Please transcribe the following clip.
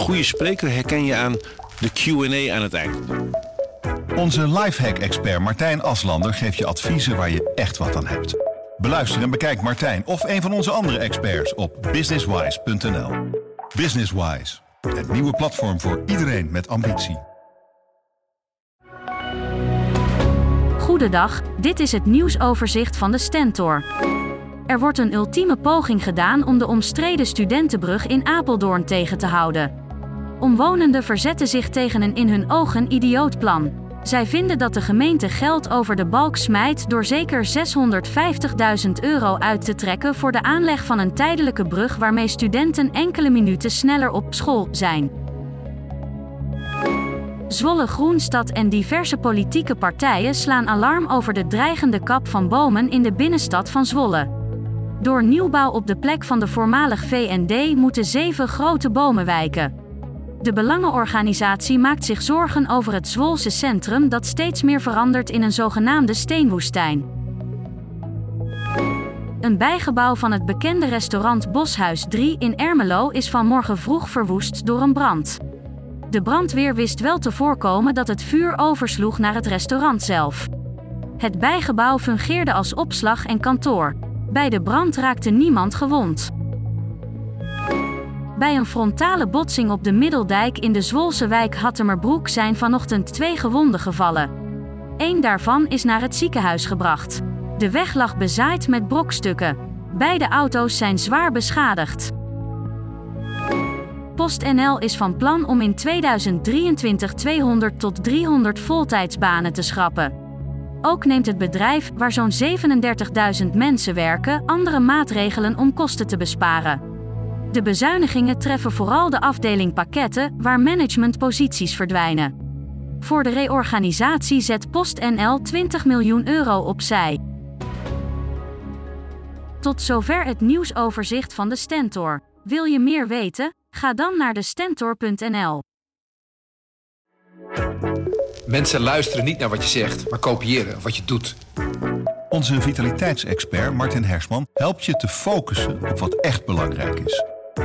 goede spreker herken je aan de Q&A aan het eind. Onze lifehack-expert Martijn Aslander geeft je adviezen waar je echt wat aan hebt. Beluister en bekijk Martijn of een van onze andere experts op businesswise.nl. Businesswise, het nieuwe platform voor iedereen met ambitie. Goedendag, dit is het nieuwsoverzicht van de Stentor. Er wordt een ultieme poging gedaan om de omstreden studentenbrug in Apeldoorn tegen te houden. Omwonenden verzetten zich tegen een in hun ogen idioot plan. Zij vinden dat de gemeente geld over de balk smijt door zeker 650.000 euro uit te trekken voor de aanleg van een tijdelijke brug waarmee studenten enkele minuten sneller op school zijn. Zwolle Groenstad en diverse politieke partijen slaan alarm over de dreigende kap van bomen in de binnenstad van Zwolle. Door nieuwbouw op de plek van de voormalig VND moeten zeven grote bomen wijken. De Belangenorganisatie maakt zich zorgen over het Zwolse centrum dat steeds meer verandert in een zogenaamde steenwoestijn. Een bijgebouw van het bekende restaurant Boshuis 3 in Ermelo is vanmorgen vroeg verwoest door een brand. De brandweer wist wel te voorkomen dat het vuur oversloeg naar het restaurant zelf. Het bijgebouw fungeerde als opslag en kantoor. Bij de brand raakte niemand gewond. Bij een frontale botsing op de Middeldijk in de Zwolse wijk Hattemerbroek zijn vanochtend twee gewonden gevallen. Eén daarvan is naar het ziekenhuis gebracht. De weg lag bezaaid met brokstukken. Beide auto's zijn zwaar beschadigd. PostNL is van plan om in 2023 200 tot 300 voltijdsbanen te schrappen. Ook neemt het bedrijf, waar zo'n 37.000 mensen werken, andere maatregelen om kosten te besparen. De bezuinigingen treffen vooral de afdeling pakketten, waar managementposities verdwijnen. Voor de reorganisatie zet PostNL 20 miljoen euro opzij. Tot zover het nieuwsoverzicht van de Stentor. Wil je meer weten? Ga dan naar de Stentor.nl. Mensen luisteren niet naar wat je zegt, maar kopiëren wat je doet. Onze vitaliteitsexpert Martin Hersman helpt je te focussen op wat echt belangrijk is.